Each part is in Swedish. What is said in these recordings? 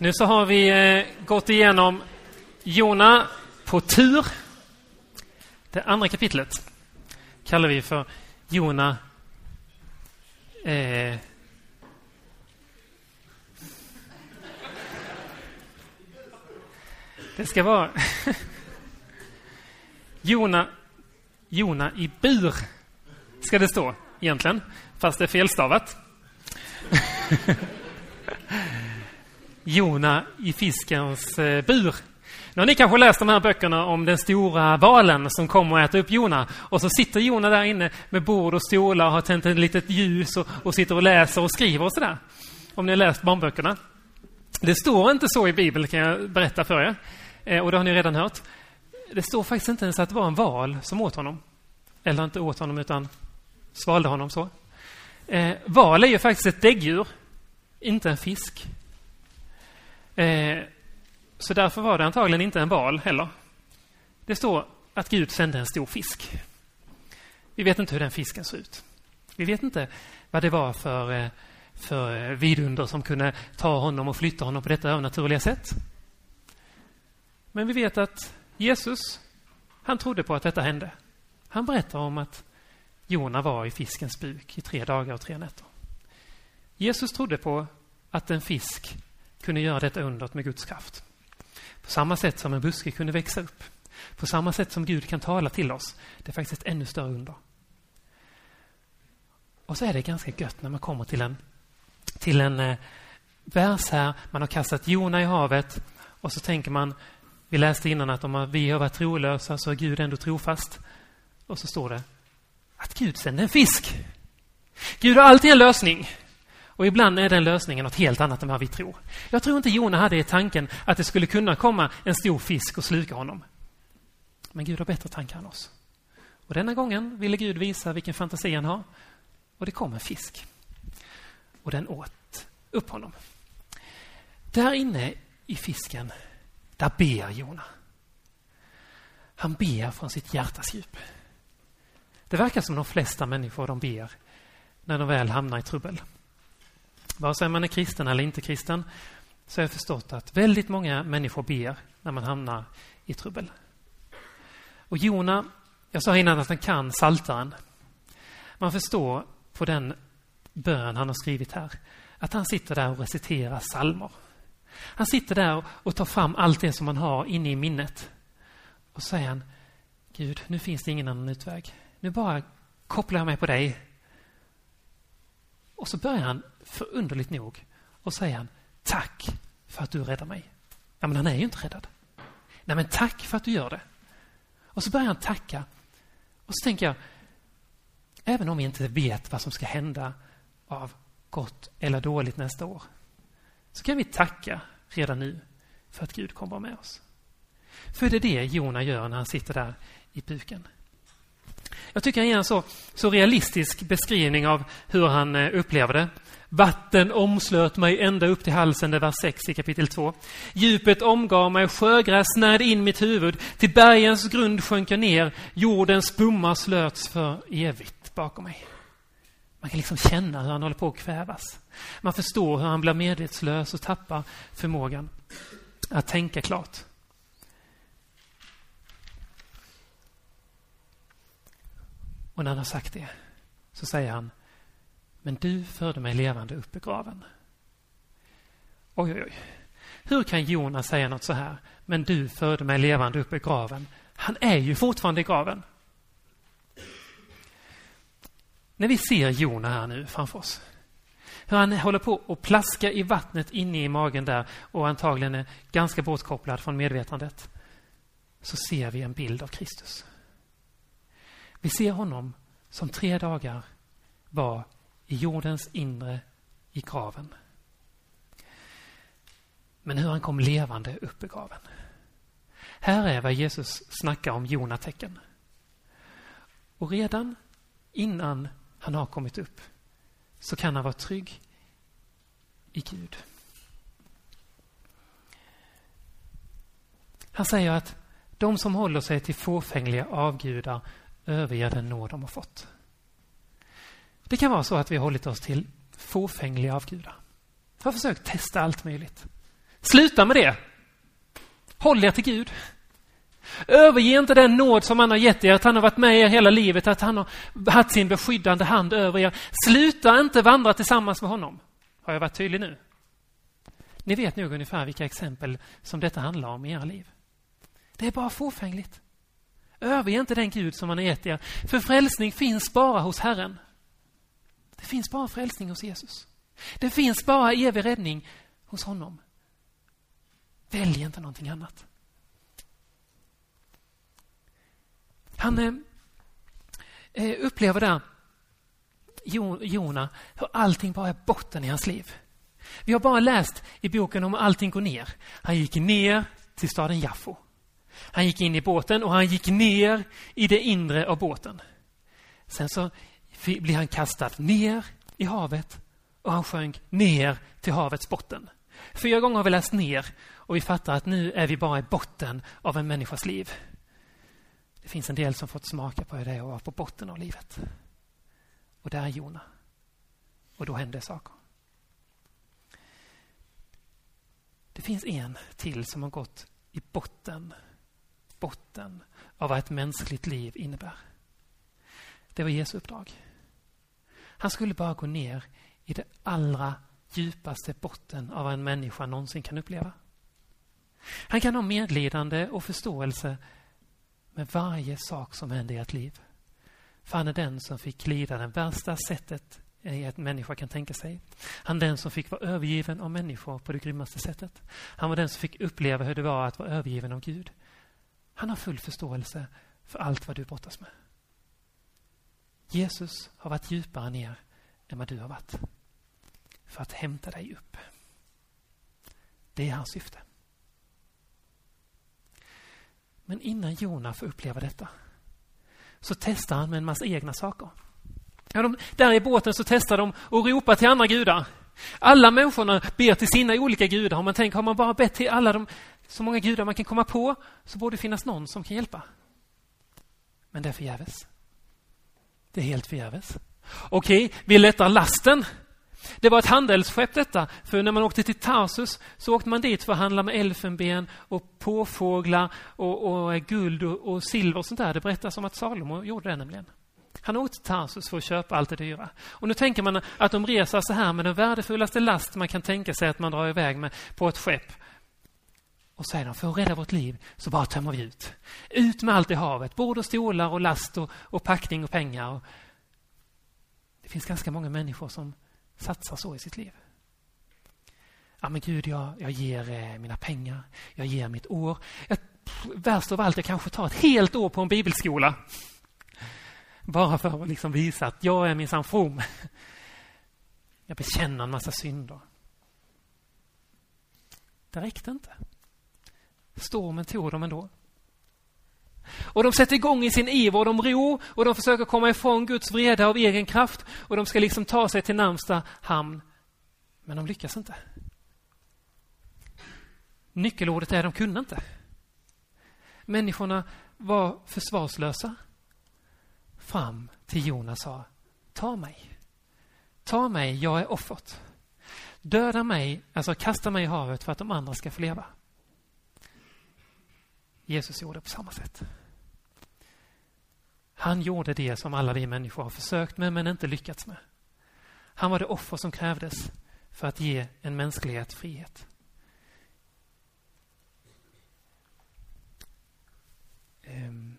Nu så har vi eh, gått igenom Jona på tur. Det andra kapitlet kallar vi för Jona eh, Det ska vara Jona, Jona i bur, ska det stå egentligen, fast det är felstavat. Jona i fiskens eh, bur. Nu har ni kanske läst de här böckerna om den stora valen som kommer och äter upp Jona. Och så sitter Jona där inne med bord och stolar och har tänt ett litet ljus och, och sitter och läser och skriver och sådär. Om ni har läst barnböckerna. Det står inte så i Bibeln kan jag berätta för er. Eh, och det har ni redan hört. Det står faktiskt inte ens att det var en val som åt honom. Eller inte åt honom utan svalde honom så. Eh, val är ju faktiskt ett däggdjur, inte en fisk. Eh, så därför var det antagligen inte en val heller. Det står att Gud sände en stor fisk. Vi vet inte hur den fisken såg ut. Vi vet inte vad det var för, eh, för eh, vidunder som kunde ta honom och flytta honom på detta övernaturliga sätt. Men vi vet att Jesus, han trodde på att detta hände. Han berättar om att Jona var i fiskens buk i tre dagar och tre nätter. Jesus trodde på att en fisk kunde göra detta undret med Guds kraft. På samma sätt som en buske kunde växa upp. På samma sätt som Gud kan tala till oss. Det är faktiskt ett ännu större under. Och så är det ganska gött när man kommer till en, till en eh, vers här. Man har kastat Jona i havet och så tänker man, vi läste innan att om vi har varit trolösa så är Gud ändå trofast. Och så står det att Gud sände en fisk. Gud har alltid en lösning. Och ibland är den lösningen något helt annat än vad vi tror. Jag tror inte Jona hade i tanken att det skulle kunna komma en stor fisk och sluka honom. Men Gud har bättre tankar än oss. Och denna gången ville Gud visa vilken fantasi han har. Och det kom en fisk. Och den åt upp honom. Där inne i fisken, där ber Jona. Han ber från sitt hjärtas djup. Det verkar som de flesta människor de ber när de väl hamnar i trubbel. Vare sig man är kristen eller inte kristen så har jag förstått att väldigt många människor ber när man hamnar i trubbel. Och Jona, jag sa innan att han kan saltaren. Man förstår på den bön han har skrivit här att han sitter där och reciterar salmer. Han sitter där och tar fram allt det som han har inne i minnet. Och säger han, Gud, nu finns det ingen annan utväg. Nu bara kopplar jag mig på dig. Och så börjar han förunderligt nog och säger han tack för att du räddar mig. Ja, men han är ju inte räddad. Nej, men tack för att du gör det. Och så börjar han tacka. Och så tänker jag, även om vi inte vet vad som ska hända av gott eller dåligt nästa år, så kan vi tacka redan nu för att Gud kommer med oss. För det är det Jona gör när han sitter där i buken. Jag tycker han ger en så, så realistisk beskrivning av hur han eh, upplever det. Vatten omslöt mig ända upp till halsen, det är vers 6 i kapitel 2. Djupet omgav mig, sjögräs snärde in mitt huvud. Till bergens grund sjönk jag ner, jordens bommar slöts för evigt bakom mig. Man kan liksom känna hur han håller på att kvävas. Man förstår hur han blir medvetslös och tappar förmågan att tänka klart. Och när han har sagt det så säger han Men du förde mig levande upp i graven. Oj, oj, oj. Hur kan Jonas säga något så här? Men du förde mig levande upp i graven. Han är ju fortfarande i graven. När vi ser Jona här nu framför oss. Hur han håller på att plaska i vattnet inne i magen där och antagligen är ganska bortkopplad från medvetandet. Så ser vi en bild av Kristus. Vi ser honom som tre dagar var i jordens inre i graven. Men hur han kom levande upp i graven. Här är vad Jesus snackar om Jonatecken. Och redan innan han har kommit upp så kan han vara trygg i Gud. Han säger att de som håller sig till fåfängliga avgudar Överge den nåd de har fått. Det kan vara så att vi har hållit oss till fåfängliga avgudar. Har försökt testa allt möjligt. Sluta med det. Håll er till Gud. Överge inte den nåd som han har gett er, att han har varit med er hela livet, att han har haft sin beskyddande hand över er. Sluta inte vandra tillsammans med honom. Har jag varit tydlig nu? Ni vet nog ungefär vilka exempel som detta handlar om i era liv. Det är bara fåfängligt. Överge inte den Gud som han har gett er. För frälsning finns bara hos Herren. Det finns bara frälsning hos Jesus. Det finns bara evig räddning hos honom. Välj inte någonting annat. Han eh, eh upplever där, Jona, hur allting bara är botten i hans liv. Vi har bara läst i boken om allting går ner. Han gick ner till staden Jaffo. Han gick in i båten och han gick ner i det inre av båten. Sen så blir han kastad ner i havet och han sjönk ner till havets botten. Fyra gånger har vi läst ner och vi fattar att nu är vi bara i botten av en människas liv. Det finns en del som fått smaka på hur det är att vara på botten av livet. Och där är Jona. Och då händer saker. Det finns en till som har gått i botten, botten av vad ett mänskligt liv innebär. Det var Jesu uppdrag. Han skulle bara gå ner i det allra djupaste botten av vad en människa någonsin kan uppleva. Han kan ha medlidande och förståelse med varje sak som händer i ett liv. För han är den som fick lida det värsta sättet en människa kan tänka sig. Han är den som fick vara övergiven av människor på det grymmaste sättet. Han var den som fick uppleva hur det var att vara övergiven av Gud. Han har full förståelse för allt vad du brottas med. Jesus har varit djupare ner än vad du har varit. För att hämta dig upp. Det är hans syfte. Men innan Jona får uppleva detta så testar han med en massa egna saker. Ja, de, där i båten så testar de och ropar till andra gudar. Alla människorna ber till sina olika gudar. Om man tänker, har man bara bett till alla de, så många gudar man kan komma på, så borde det finnas någon som kan hjälpa. Men det är förgäves. Det är helt förgäves. Okej, vi lättar lasten. Det var ett handelsskepp detta, för när man åkte till Tarsus så åkte man dit för att handla med elfenben och påfåglar och, och guld och, och, silver och sånt där. Det berättas om att Salomo gjorde det nämligen. Han åkte till Tarsus för att köpa allt det dyra. Och nu tänker man att de reser så här med den värdefullaste last man kan tänka sig att man drar iväg med på ett skepp. Och säger de, för att rädda vårt liv så bara tömmer vi ut. Ut med allt i havet, bord och stolar och last och, och packning och pengar. Och det finns ganska många människor som satsar så i sitt liv. Ja, men Gud, jag, jag ger eh, mina pengar, jag ger mitt år. Jag, värst av allt, jag kanske tar ett helt år på en bibelskola. Bara för att liksom visa att jag är minsann from. Jag bekänner en massa synder. Det räckte inte. Stormen tog dem ändå. Och de sätter igång i sin iver och de ror och de försöker komma ifrån Guds vrede av egen kraft och de ska liksom ta sig till närmsta hamn. Men de lyckas inte. Nyckelordet är de kunde inte. Människorna var försvarslösa. Fram till Jonas sa, ta mig. Ta mig, jag är offret. Döda mig, alltså kasta mig i havet för att de andra ska få leva. Jesus gjorde på samma sätt. Han gjorde det som alla vi människor har försökt med men inte lyckats med. Han var det offer som krävdes för att ge en mänsklighet frihet. Um.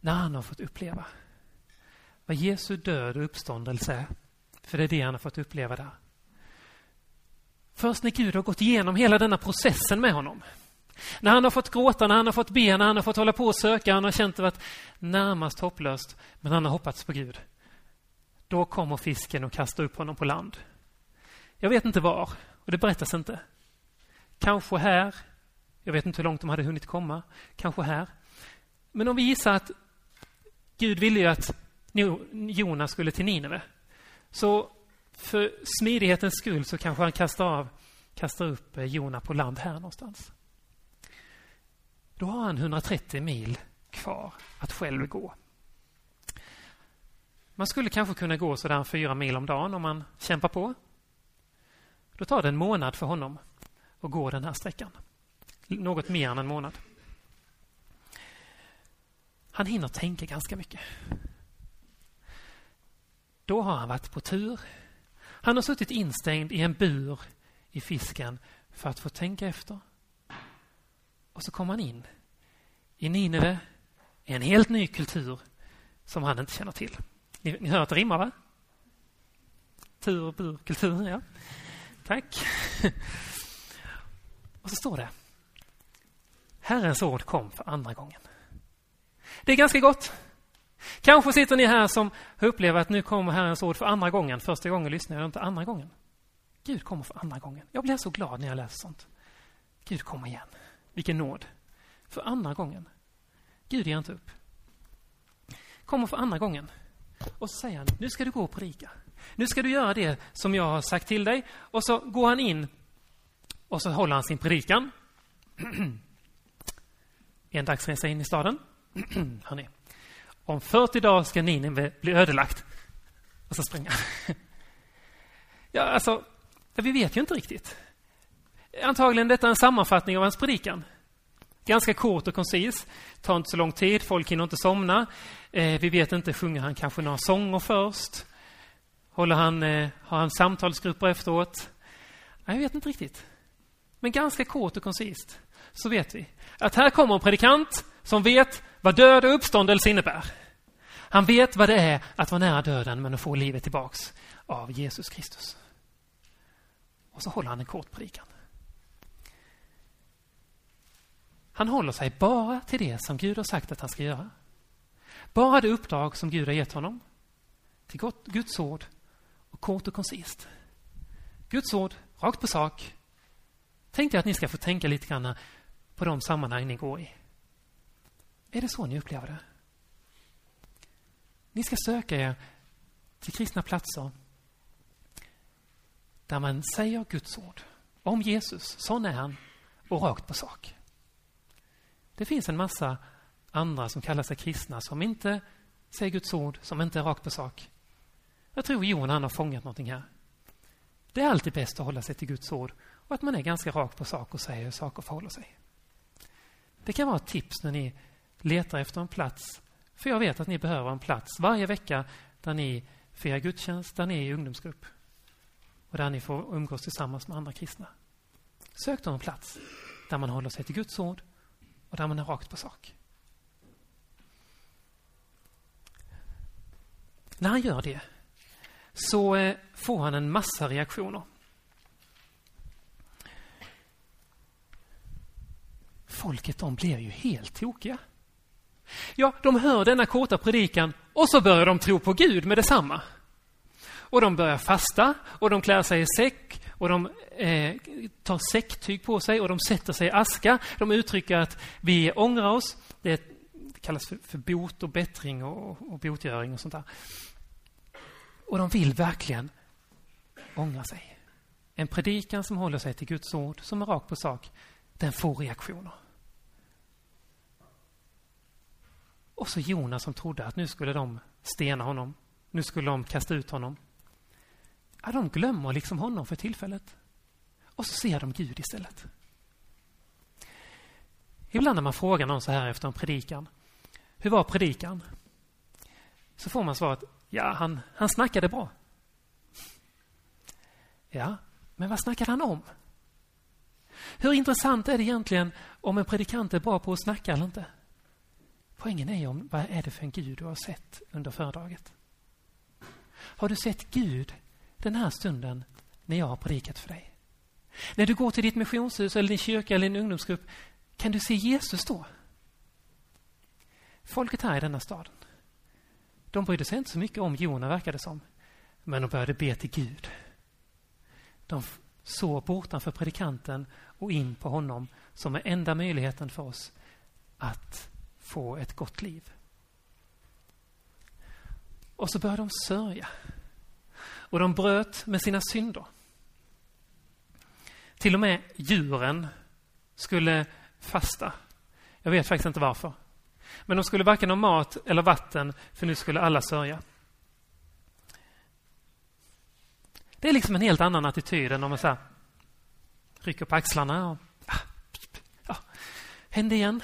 När han har fått uppleva vad Jesu död och uppståndelse är, för det är det han har fått uppleva där. Först när Gud har gått igenom hela denna processen med honom. När han har fått gråta, när han har fått be, när han har fått hålla på och söka, han har känt det varit närmast hopplöst, men han har hoppats på Gud. Då kommer fisken och kastar upp honom på land. Jag vet inte var, och det berättas inte. Kanske här. Jag vet inte hur långt de hade hunnit komma. Kanske här. Men om vi gissar att Gud ville ju att Jonas skulle till Nineve. Så för smidighetens skull så kanske han kastar, av, kastar upp eh, Jona på land här någonstans. Då har han 130 mil kvar att själv gå. Man skulle kanske kunna gå sådär fyra mil om dagen om man kämpar på. Då tar det en månad för honom att gå den här sträckan. Något mer än en månad. Han hinner tänka ganska mycket. Då har han varit på tur. Han har suttit instängd i en bur i fisken för att få tänka efter. Och så kommer han in i Nineve, en helt ny kultur som han inte känner till. Ni, ni hör att det rimmar, va? Tur, bur, kultur, ja. Tack. Och så står det. Herrens ord kom för andra gången. Det är ganska gott. Kanske sitter ni här som upplever att nu kommer Herrens ord för andra gången. Första gången lyssnade jag inte andra gången. Gud kommer för andra gången. Jag blir så glad när jag läser sånt. Gud kommer igen. Vilken nåd. För andra gången. Gud ger inte upp. Kommer för andra gången. Och så säger han, nu ska du gå och predika. Nu ska du göra det som jag har sagt till dig. Och så går han in och så håller han sin predikan. en dagsresa in i staden. Hörrni. Om 40 dagar ska Nineve bli ödelagt. Och så springer han. ja, alltså, vi vet ju inte riktigt. Antagligen detta är en sammanfattning av hans predikan. Ganska kort och koncis. Tar inte så lång tid, folk hinner inte somna. Eh, vi vet inte, sjunger han kanske några sånger först? Håller han, eh, har han samtalsgrupper efteråt? Nej, jag vet inte riktigt. Men ganska kort och koncist så vet vi att här kommer en predikant som vet vad död och uppståndelse innebär. Han vet vad det är att vara nära döden men att få livet tillbaks av Jesus Kristus. Och så håller han en kort predikan. Han håller sig bara till det som Gud har sagt att han ska göra. Bara det uppdrag som Gud har gett honom. Till Guds ord och kort och koncist. Guds ord, rakt på sak. Tänkte jag att ni ska få tänka lite grann på de sammanhang ni går i. Är det så ni upplever det? Ni ska söka er till kristna platser där man säger Guds ord om Jesus, sån är han, och rakt på sak. Det finns en massa andra som kallar sig kristna som inte säger Guds ord, som inte är rakt på sak. Jag tror Jon han har fångat någonting här. Det är alltid bäst att hålla sig till Guds ord och att man är ganska rakt på sak och säger hur saker förhåller sig. Det kan vara ett tips när ni letar efter en plats. För jag vet att ni behöver en plats varje vecka där ni firar gudstjänst, där ni är i ungdomsgrupp och där ni får umgås tillsammans med andra kristna. Sök då en plats där man håller sig till Guds ord och där man är rakt på sak. När han gör det så eh, får han en massa reaktioner. Folket de blir ju helt tokiga. Ja, de hör denna korta predikan och så börjar de tro på Gud med detsamma. Och de börjar fasta och de klär sig i säck och de eh, tar säcktyg på sig och de sätter sig i aska. De uttrycker att vi ångrar oss. Det, det kallas för, för bot och bättring och, och botgöring och sånt där. Och de vill verkligen ångra sig. En predikan som håller sig till Guds ord, som är rakt på sak, den får reaktioner. Och så Jonas som trodde att nu skulle de stena honom. Nu skulle de kasta ut honom. Ja, de glömmer liksom honom för tillfället. Och så ser de Gud istället. Ibland när man frågar någon så här efter en predikan. Hur var predikan? Så får man svaret, ja, han, han snackade bra. Ja, men vad snackade han om? Hur intressant är det egentligen om en predikant är bra på att snacka eller inte? Poängen är ju om vad är det för en Gud du har sett under föredraget? Har du sett Gud den här stunden när jag har predikat för dig? När du går till ditt missionshus eller din kyrka eller din ungdomsgrupp, kan du se Jesus då? Folket här i denna staden, de brydde sig inte så mycket om Jona, verkade det som. Men de började be till Gud. De såg bortanför predikanten och in på honom som är enda möjligheten för oss att få ett gott liv. Och så började de sörja. Och de bröt med sina synder. Till och med djuren skulle fasta. Jag vet faktiskt inte varför. Men de skulle varken ha mat eller vatten, för nu skulle alla sörja. Det är liksom en helt annan attityd än om man så här, rycker på axlarna och ah, Ja, ja, hände igen.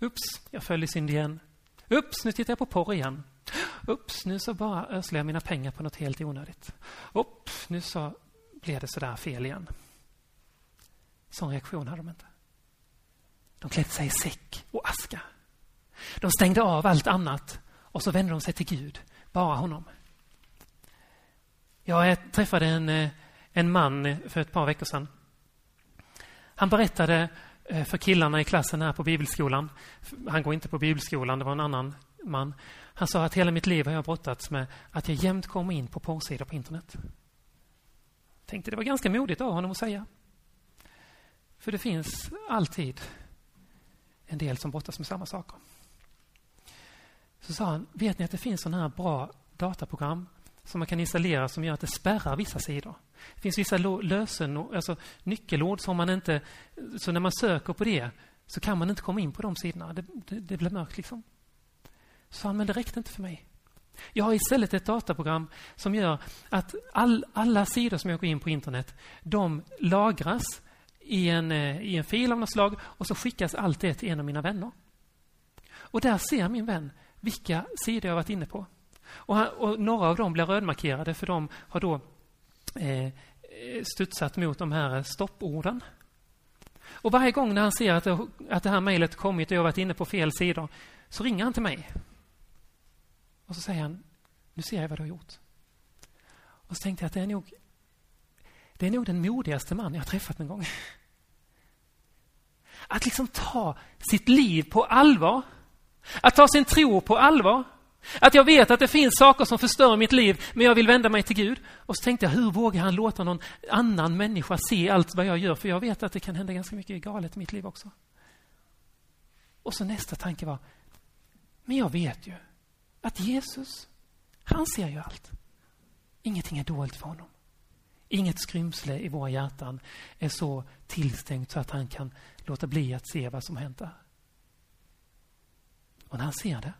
Ups, jag föll i synd igen. Ups, nu tittar jag på porr igen. Ups, nu så bara ödslar jag mina pengar på något helt onödigt. Ups, nu så blev det sådär fel igen. Sån reaktion hade de inte. De klädde sig i säck och aska. De stängde av allt annat och så vände de sig till Gud, bara honom. Jag träffade en, eh, en man för ett par veckor sedan. Han berättade Eh, för killarna i klassen här på bibelskolan. Han går inte på bibelskolan, det var en annan man. Han sa att hela mitt liv har jag brottats med att jag jämt kommer in på porrsidor på internet. Tänkte det var ganska modigt av honom att säga. För det finns alltid en del som brottas med samma saker. Så sa han, vet ni att det finns sådana här bra dataprogram som man kan installera som gör att det spärrar vissa sidor. Det finns vissa lösenord, alltså nyckelord som man inte... Så när man söker på det så kan man inte komma in på de sidorna. Det, det, det blir mörkt liksom. Så han, men det räckte inte för mig. Jag har istället ett dataprogram som gör att all, alla sidor som jag går in på internet, de lagras i en, eh, i en fil av något slag och så skickas allt det till en av mina vänner. Och där ser min vän vilka sidor jag varit inne på. Och, han, och några av dem blir rödmarkerade för de har då eh, studsat mot de här stopporden. Och varje gång när han ser att det, att det här mejlet kommit och jag varit inne på fel sidor så ringer han till mig. Och så säger han, nu ser jag vad du har gjort. Och så tänkte jag att det är nog, det är nog den modigaste man jag har träffat någon gång. Att liksom ta sitt liv på allvar. Att ta sin tro på allvar. Att jag vet att det finns saker som förstör mitt liv, men jag vill vända mig till Gud. Och så tänkte jag, hur vågar han låta någon annan människa se allt vad jag gör? För jag vet att det kan hända ganska mycket galet i mitt liv också. Och så nästa tanke var, men jag vet ju att Jesus, han ser ju allt. Ingenting är dolt för honom. Inget skrymsle i våra hjärtan är så tillstängt så att han kan låta bli att se vad som hänt där. Och när han ser det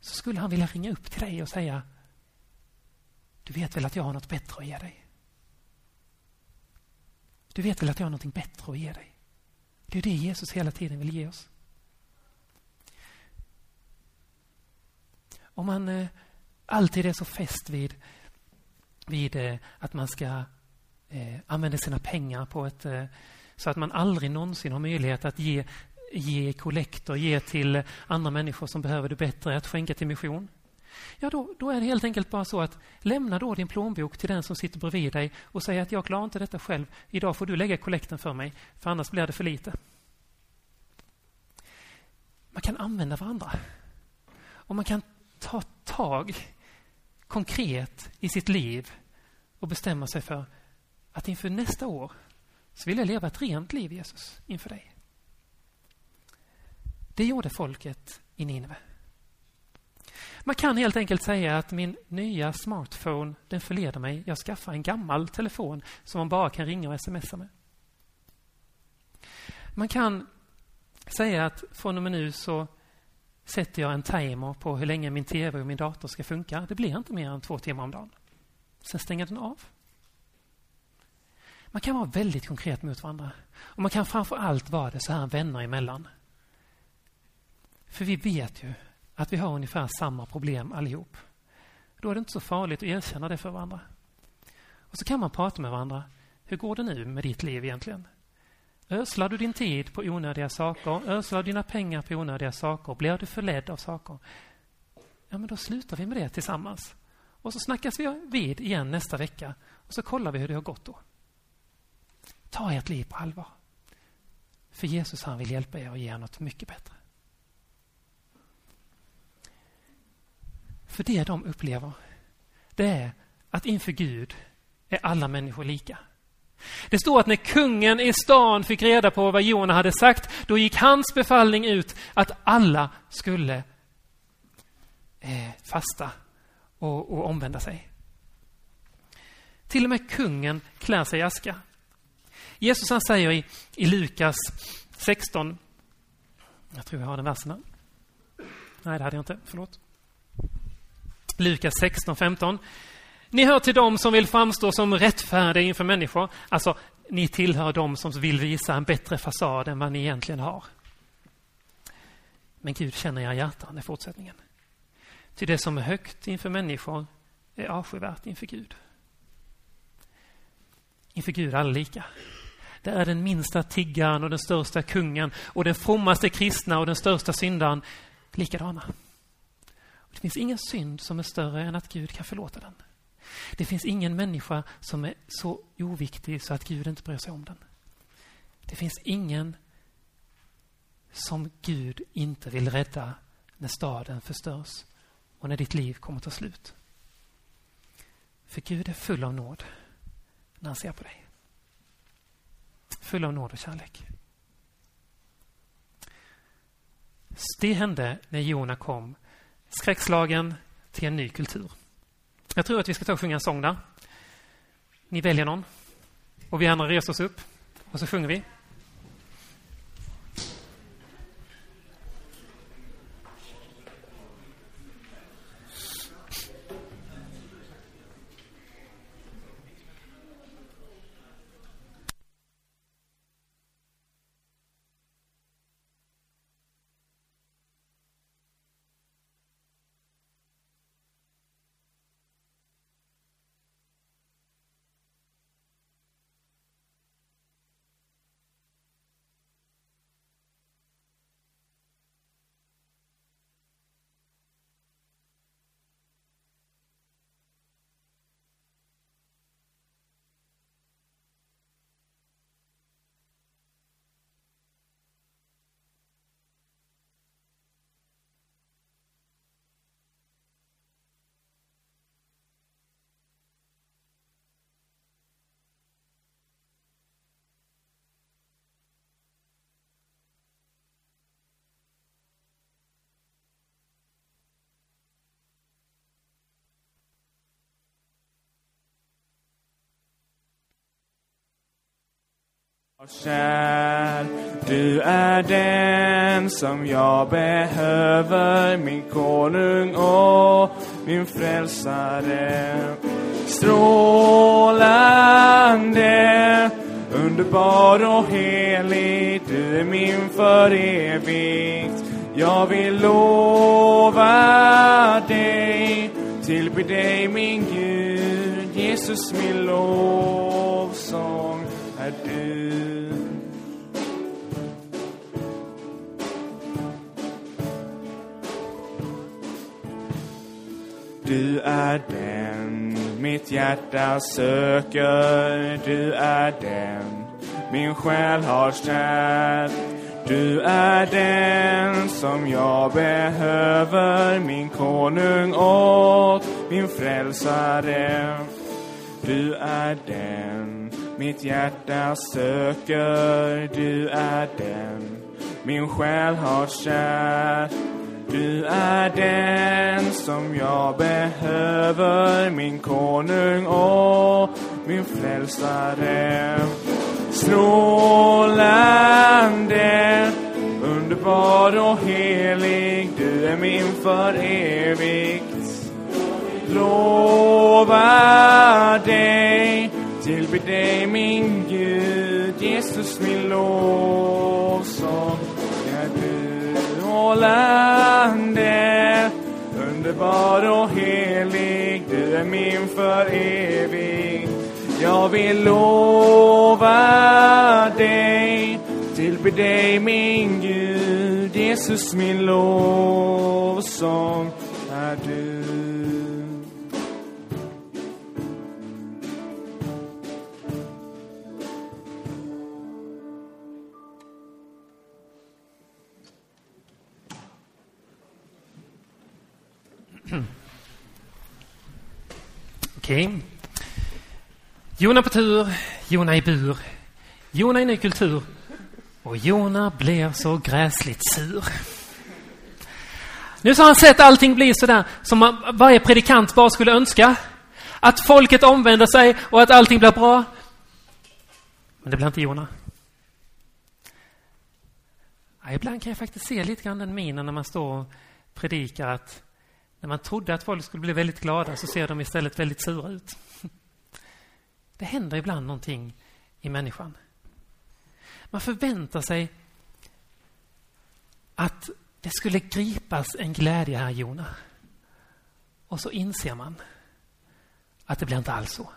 så skulle han vilja ringa upp till dig och säga Du vet väl att jag har något bättre att ge dig? Du vet väl att jag har något bättre att ge dig? Det är det Jesus hela tiden vill ge oss. Om man eh, alltid är så fäst vid, vid eh, att man ska eh, använda sina pengar på ett eh, så att man aldrig någonsin har möjlighet att ge ge kollektor, ge till andra människor som behöver det bättre, att skänka till mission. Ja, då, då är det helt enkelt bara så att lämna då din plånbok till den som sitter bredvid dig och säga att jag klarar inte detta själv. Idag får du lägga kollekten för mig, för annars blir det för lite. Man kan använda varandra. Och man kan ta tag konkret i sitt liv och bestämma sig för att inför nästa år så vill jag leva ett rent liv, Jesus, inför dig. Det gjorde folket i Nineve. Man kan helt enkelt säga att min nya smartphone, den förleder mig. Jag skaffar en gammal telefon som man bara kan ringa och smsa med. Man kan säga att från och med nu så sätter jag en timer på hur länge min tv och min dator ska funka. Det blir inte mer än två timmar om dagen. Sen stänger den av. Man kan vara väldigt konkret mot varandra. Och man kan framför allt vara det så här vänner emellan. För vi vet ju att vi har ungefär samma problem allihop. Då är det inte så farligt att erkänna det för varandra. Och så kan man prata med varandra. Hur går det nu med ditt liv egentligen? Öslar du din tid på onödiga saker? Öslar du dina pengar på onödiga saker? Blir du förledd av saker? Ja, men då slutar vi med det tillsammans. Och så snackas vi vid igen nästa vecka och så kollar vi hur det har gått då. Ta ert liv på allvar. För Jesus han vill hjälpa er och ge er något mycket bättre. För det de upplever, det är att inför Gud är alla människor lika. Det står att när kungen i stan fick reda på vad Jona hade sagt, då gick hans befallning ut att alla skulle eh, fasta och, och omvända sig. Till och med kungen klär sig i aska. Jesus han säger i, i Lukas 16, jag tror jag har den versen här. Nej, det hade jag inte, förlåt. Lukas 16, 15. Ni hör till dem som vill framstå som rättfärdiga inför människor. Alltså, ni tillhör dem som vill visa en bättre fasad än vad ni egentligen har. Men Gud känner era hjärtan i fortsättningen. Till det som är högt inför människor är avskyvärt inför Gud. Inför Gud är alla lika. Det är den minsta tiggaren och den största kungen och den frommaste kristna och den största syndaren likadana. Det finns ingen synd som är större än att Gud kan förlåta den. Det finns ingen människa som är så oviktig så att Gud inte bryr sig om den. Det finns ingen som Gud inte vill rädda när staden förstörs och när ditt liv kommer ta slut. För Gud är full av nåd när han ser på dig. Full av nåd och kärlek. Det hände när Jona kom, skräckslagen till en ny kultur. Jag tror att vi ska ta och sjunga en sång där. Ni väljer någon. Och vi andra reser oss upp. Och så sjunger vi. Kär, du är den som jag behöver, min konung och min frälsare. Strålande, underbar och helig, du är min för evigt. Jag vill lova dig, tillbe dig min Gud, Jesus min lovsång är du. Du är den mitt hjärta söker, du är den min själ har kär Du är den som jag behöver, min konung och min frälsare. Du är den mitt hjärta söker, du är den min själ har kär. Du är den som jag behöver, min konung och min frälsare. Strålande, underbar och helig, du är min för evigt. Lova dig, tillbe dig min Gud, Jesus min lovsång. Är du målande, underbar och helig du är min för evigt jag vill lova dig tillbe dig min Gud Jesus min lovsång. Är du Okej. Okay. Jona på tur, Jona i bur, Jona i ny kultur och Jona blir så gräsligt sur. Nu så har han sett allting bli sådär som varje predikant bara skulle önska. Att folket omvänder sig och att allting blir bra. Men det blir inte Jona. Ja, ibland kan jag faktiskt se lite grann den minen när man står och predikar att när man trodde att folk skulle bli väldigt glada så ser de istället väldigt sura ut. Det händer ibland någonting i människan. Man förväntar sig att det skulle gripas en glädje här, Jona. Och så inser man att det blir inte alls så.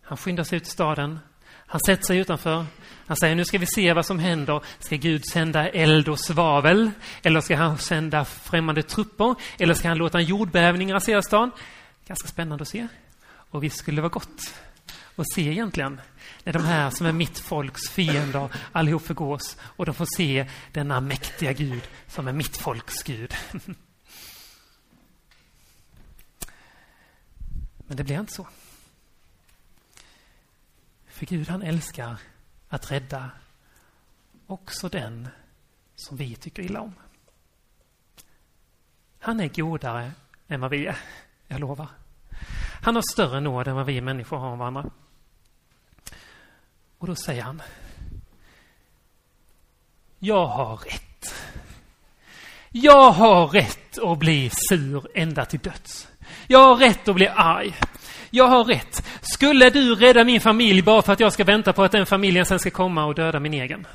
Han skyndar sig ut i staden. Han sätter sig utanför. Han säger nu ska vi se vad som händer. Ska Gud sända eld och svavel? Eller ska han sända främmande trupper? Eller ska han låta en jordbävning rasera stan? Ganska spännande att se. Och visst skulle det vara gott att se egentligen när de här som är mitt folks fiender allihop förgås och de får se denna mäktiga Gud som är mitt folks Gud. Men det blir inte så. För Gud han älskar att rädda också den som vi tycker illa om. Han är godare än vad vi är, jag lovar. Han har större nåd än vad vi människor har om varandra. Och då säger han Jag har rätt. Jag har rätt att bli sur ända till döds. Jag har rätt att bli arg. Jag har rätt. Skulle du rädda min familj bara för att jag ska vänta på att den familjen sen ska komma och döda min egen?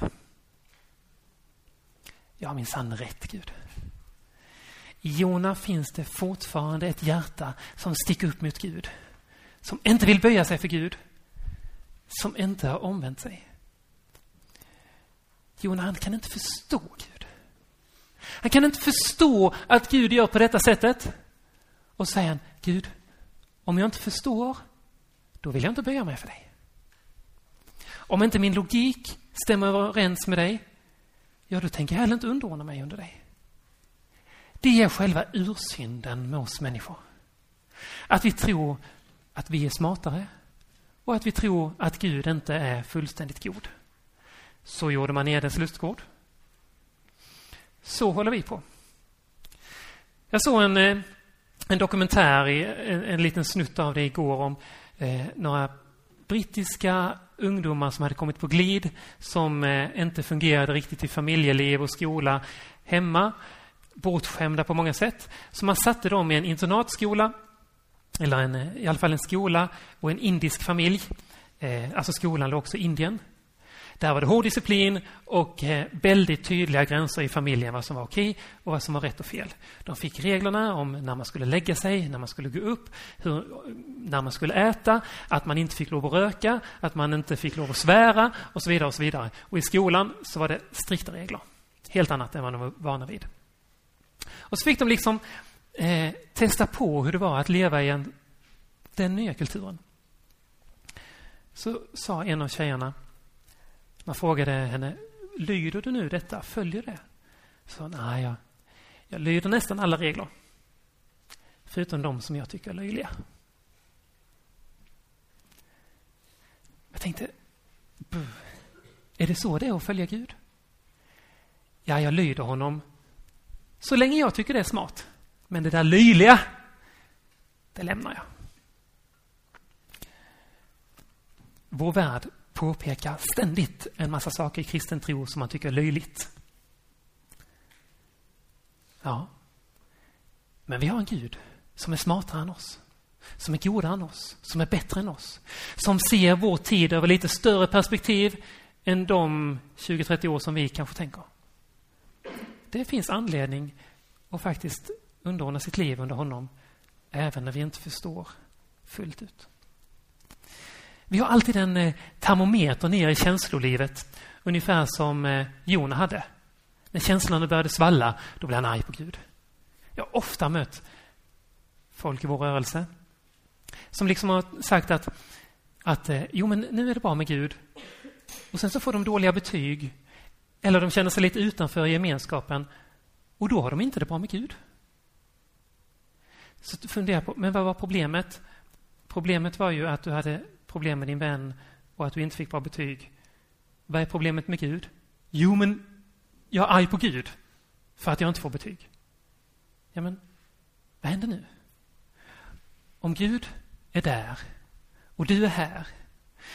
Jag har minsann rätt, Gud. I Jona finns det fortfarande ett hjärta som sticker upp mot Gud. Som inte vill böja sig för Gud. Som inte har omvänt sig. Jona, han kan inte förstå Gud. Han kan inte förstå att Gud gör på detta sättet. Och säger han, Gud, om jag inte förstår, då vill jag inte böja mig för dig. Om inte min logik stämmer överens med dig, ja, då tänker jag heller inte underordna mig under dig. Det är själva ursynden med oss människor. Att vi tror att vi är smartare och att vi tror att Gud inte är fullständigt god. Så gjorde man i Edens lustgård. Så håller vi på. Jag såg en, eh, en dokumentär, en, en liten snutt av det igår om eh, några brittiska ungdomar som hade kommit på glid som eh, inte fungerade riktigt i familjeliv och skola hemma. Bortskämda på många sätt. Så man satte dem i en internatskola eller en, eh, i alla fall en skola och en indisk familj. Eh, alltså skolan låg också i Indien. Där var det hård disciplin och eh, väldigt tydliga gränser i familjen vad som var okej och vad som var rätt och fel. De fick reglerna om när man skulle lägga sig, när man skulle gå upp, hur, när man skulle äta, att man inte fick lov att röka, att man inte fick lov att svära och så vidare. Och så vidare. Och i skolan så var det strikta regler. Helt annat än vad de var vana vid. Och så fick de liksom eh, testa på hur det var att leva i en, den nya kulturen. Så sa en av tjejerna man frågade henne, lyder du nu detta? Följer det? Så nej, ah, jag, jag lyder nästan alla regler. Förutom de som jag tycker är löjliga. Jag tänkte, är det så det är att följa Gud? Ja, jag lyder honom så länge jag tycker det är smart. Men det där löjliga, det lämnar jag. Vår värld påpekar ständigt en massa saker i kristen tro som man tycker är löjligt. Ja. Men vi har en Gud som är smartare än oss. Som är godare än oss. Som är bättre än oss. Som ser vår tid över lite större perspektiv än de 20-30 år som vi kanske tänker. Det finns anledning att faktiskt underordna sitt liv under honom även när vi inte förstår fullt ut. Vi har alltid en eh, termometer ner i känslolivet, ungefär som eh, Jona hade. När känslorna började svalla, då blev han arg på Gud. Jag har ofta mött folk i vår rörelse som liksom har sagt att, att eh, jo, men nu är det bra med Gud. Och sen så får de dåliga betyg eller de känner sig lite utanför gemenskapen och då har de inte det bra med Gud. Så fundera på, men vad var problemet? Problemet var ju att du hade problem med din vän och att du inte fick bra betyg. Vad är problemet med Gud? Jo, men jag är arg på Gud för att jag inte får betyg. Ja, men vad händer nu? Om Gud är där och du är här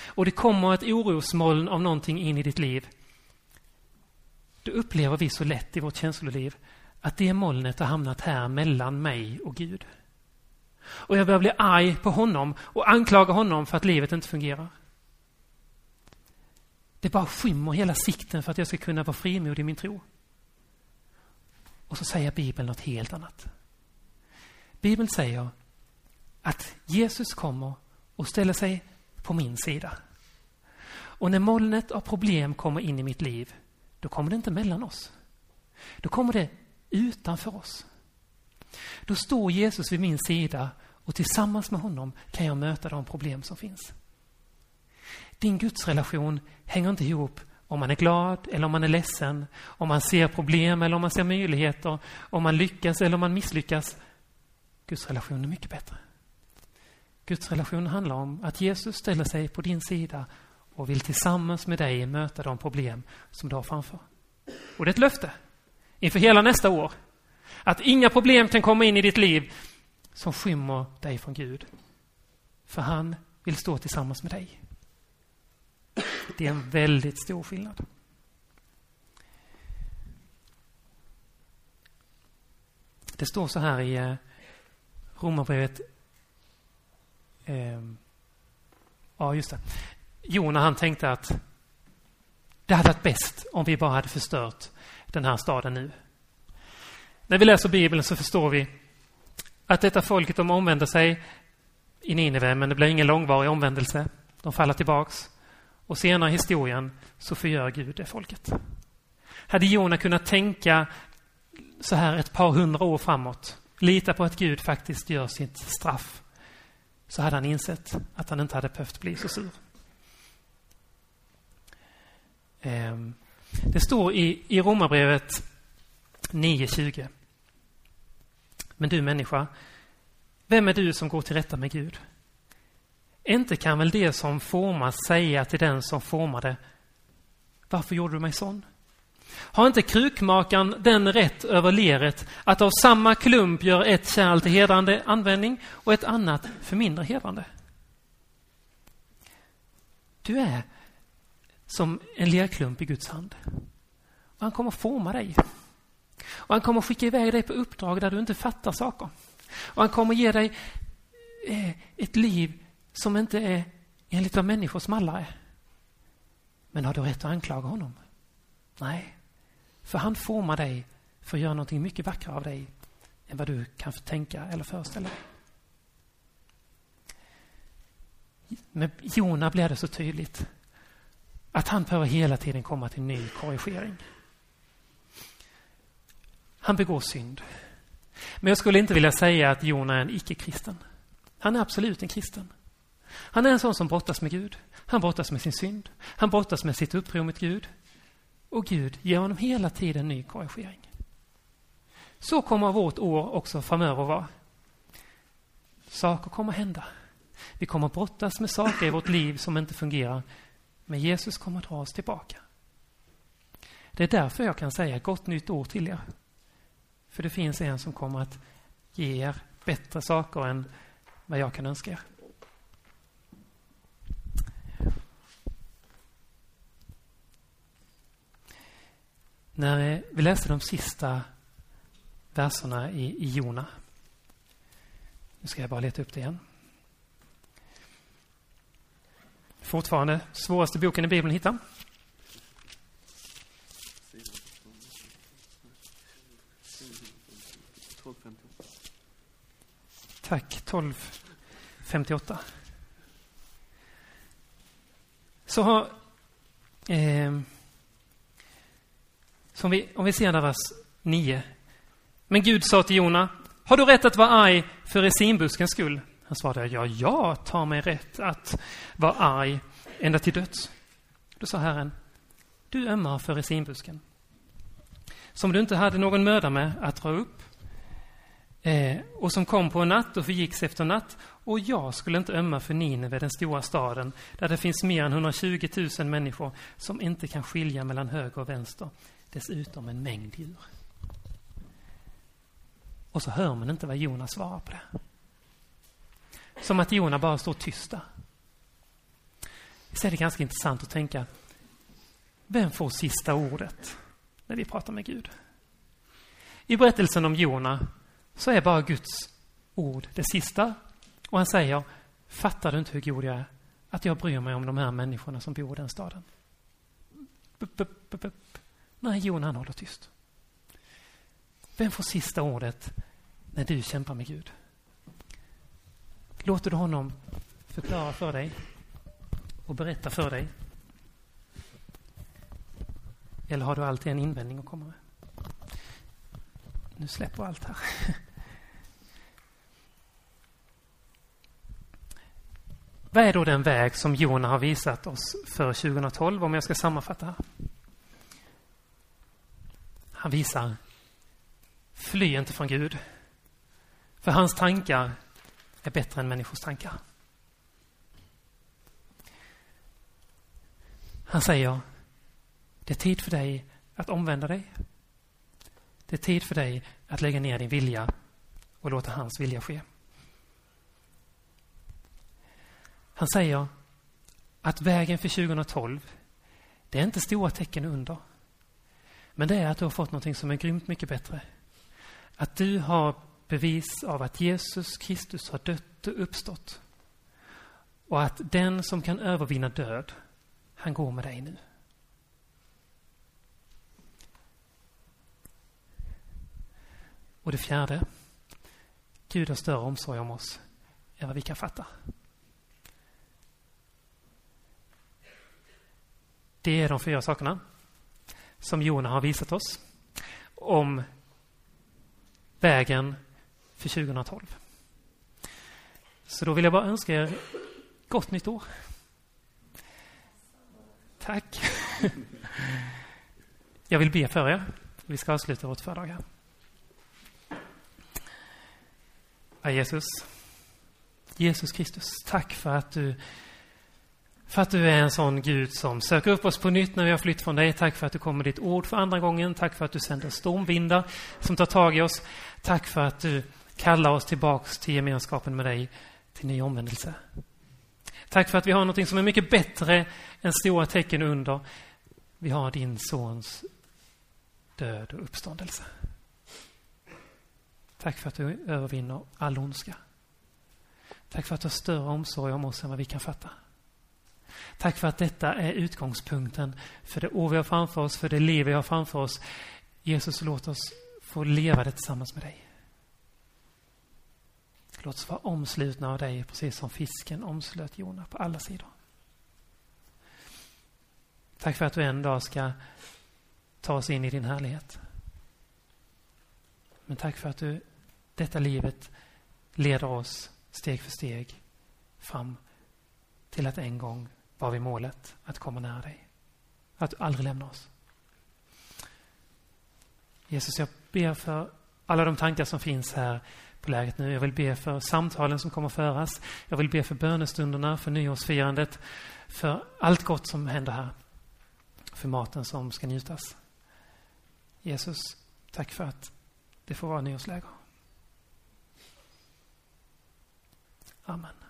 och det kommer ett orosmoln av någonting in i ditt liv då upplever vi så lätt i vårt känsloliv att det molnet har hamnat här mellan mig och Gud. Och jag börjar bli arg på honom och anklaga honom för att livet inte fungerar. Det bara skymmer hela sikten för att jag ska kunna vara frimodig i min tro. Och så säger Bibeln något helt annat. Bibeln säger att Jesus kommer och ställer sig på min sida. Och när molnet av problem kommer in i mitt liv, då kommer det inte mellan oss. Då kommer det utanför oss. Då står Jesus vid min sida och tillsammans med honom kan jag möta de problem som finns. Din gudsrelation hänger inte ihop om man är glad eller om man är ledsen, om man ser problem eller om man ser möjligheter, om man lyckas eller om man misslyckas. Guds relation är mycket bättre. Guds relation handlar om att Jesus ställer sig på din sida och vill tillsammans med dig möta de problem som du har framför. Och det är ett löfte inför hela nästa år. Att inga problem kan komma in i ditt liv som skymmer dig från Gud. För han vill stå tillsammans med dig. Det är en väldigt stor skillnad. Det står så här i eh, Romarbrevet. Ehm, ja, just det. Jona han tänkte att det hade varit bäst om vi bara hade förstört den här staden nu. När vi läser Bibeln så förstår vi att detta folket de omvänder sig i Nineve, men det blir ingen långvarig omvändelse. De faller tillbaks. Och senare i historien så förgör Gud det folket. Hade Jona kunnat tänka så här ett par hundra år framåt, lita på att Gud faktiskt gör sitt straff, så hade han insett att han inte hade behövt bli så sur. Ehm, det står i, i Romarbrevet 9.20. Men du människa, vem är du som går till rätta med Gud? Inte kan väl det som formas säga till den som formade, varför gjorde du mig sån? Har inte krukmakaren den rätt över leret att av samma klump göra ett kärl till hedrande användning och ett annat för mindre hedrande? Du är som en lerklump i Guds hand. Och han kommer forma dig. Och han kommer skicka iväg dig på uppdrag där du inte fattar saker. Och han kommer ge dig eh, ett liv som inte är enligt vad människors mallar är. Men har du rätt att anklaga honom? Nej, för han formar dig för att göra någonting mycket vackrare av dig än vad du kan tänka eller föreställa dig. Med Jona blir det så tydligt att han behöver hela tiden komma till ny korrigering. Han begår synd. Men jag skulle inte vilja säga att Jona är en icke-kristen. Han är absolut en kristen. Han är en sån som brottas med Gud. Han brottas med sin synd. Han brottas med sitt uppror mot Gud. Och Gud ger honom hela tiden ny korrigering. Så kommer vårt år också framöver vara. Saker kommer hända. Vi kommer brottas med saker i vårt liv som inte fungerar. Men Jesus kommer dra oss tillbaka. Det är därför jag kan säga gott nytt år till er. För det finns en som kommer att ge er bättre saker än vad jag kan önska er. När eh, vi läste de sista verserna i, i Jona. Nu ska jag bara leta upp det igen. Fortfarande svåraste boken i Bibeln att hitta. Tack, 1258. Så har... Eh, som vi, om vi ser där vers 9. Men Gud sa till Jona, har du rätt att vara arg för resinbuskens skull? Han svarade, ja, jag tar mig rätt att vara arg ända till döds. Då sa Herren, du ömmar för resinbusken, som du inte hade någon möda med att dra upp, eh, och som kom på en natt och förgicks efter natt, och jag skulle inte ömma för Nineve, den stora staden, där det finns mer än 120 000 människor som inte kan skilja mellan höger och vänster, dessutom en mängd djur. Och så hör man inte vad Jonas svarar på det. Som att Jona bara står tysta. Så är det ganska intressant att tänka, vem får sista ordet när vi pratar med Gud? I berättelsen om Jona så är bara Guds ord det sista. Och han säger, fattar du inte hur god jag är? Att jag bryr mig om de här människorna som bor i den staden. Nej, Jon han håller tyst. Vem får sista ordet när du kämpar med Gud? Låter du honom förklara för dig och berätta för dig? Eller har du alltid en invändning att komma med? Nu släpper allt här. Vad är då den väg som Jona har visat oss för 2012 om jag ska sammanfatta? Han visar Fly inte från Gud. För hans tankar är bättre än människors tankar. Han säger Det är tid för dig att omvända dig. Det är tid för dig att lägga ner din vilja och låta hans vilja ske. Han säger att vägen för 2012, det är inte stora tecken under. Men det är att du har fått något som är grymt mycket bättre. Att du har bevis av att Jesus Kristus har dött och uppstått. Och att den som kan övervinna död, han går med dig nu. Och det fjärde. Gud har större omsorg om oss än vad vi kan fatta. Det är de fyra sakerna som Jona har visat oss om vägen för 2012. Så då vill jag bara önska er gott nytt år. Tack. Jag vill be för er. Vi ska avsluta vårt föredrag här. Jesus. Jesus Kristus, tack för att du för att du är en sån Gud som söker upp oss på nytt när vi har flytt från dig. Tack för att du kommer ditt ord för andra gången. Tack för att du sänder stormvindar som tar tag i oss. Tack för att du kallar oss tillbaks till gemenskapen med dig, till ny omvändelse. Tack för att vi har något som är mycket bättre än stora tecken under. Vi har din sons död och uppståndelse. Tack för att du övervinner all ondska. Tack för att du har större omsorg om oss än vad vi kan fatta. Tack för att detta är utgångspunkten för det år vi har framför oss, för det liv vi har framför oss. Jesus, låt oss få leva det tillsammans med dig. Låt oss vara omslutna av dig, precis som fisken omslöt Jona på alla sidor. Tack för att du en dag ska ta oss in i din härlighet. Men tack för att du detta livet leder oss steg för steg fram till att en gång var vi målet, att komma nära dig. Att du aldrig lämnar oss. Jesus, jag ber för alla de tankar som finns här på läget nu. Jag vill be för samtalen som kommer föras. Jag vill be för bönestunderna, för nyårsfirandet, för allt gott som händer här. För maten som ska njutas. Jesus, tack för att det får vara nyårsläger. Amen.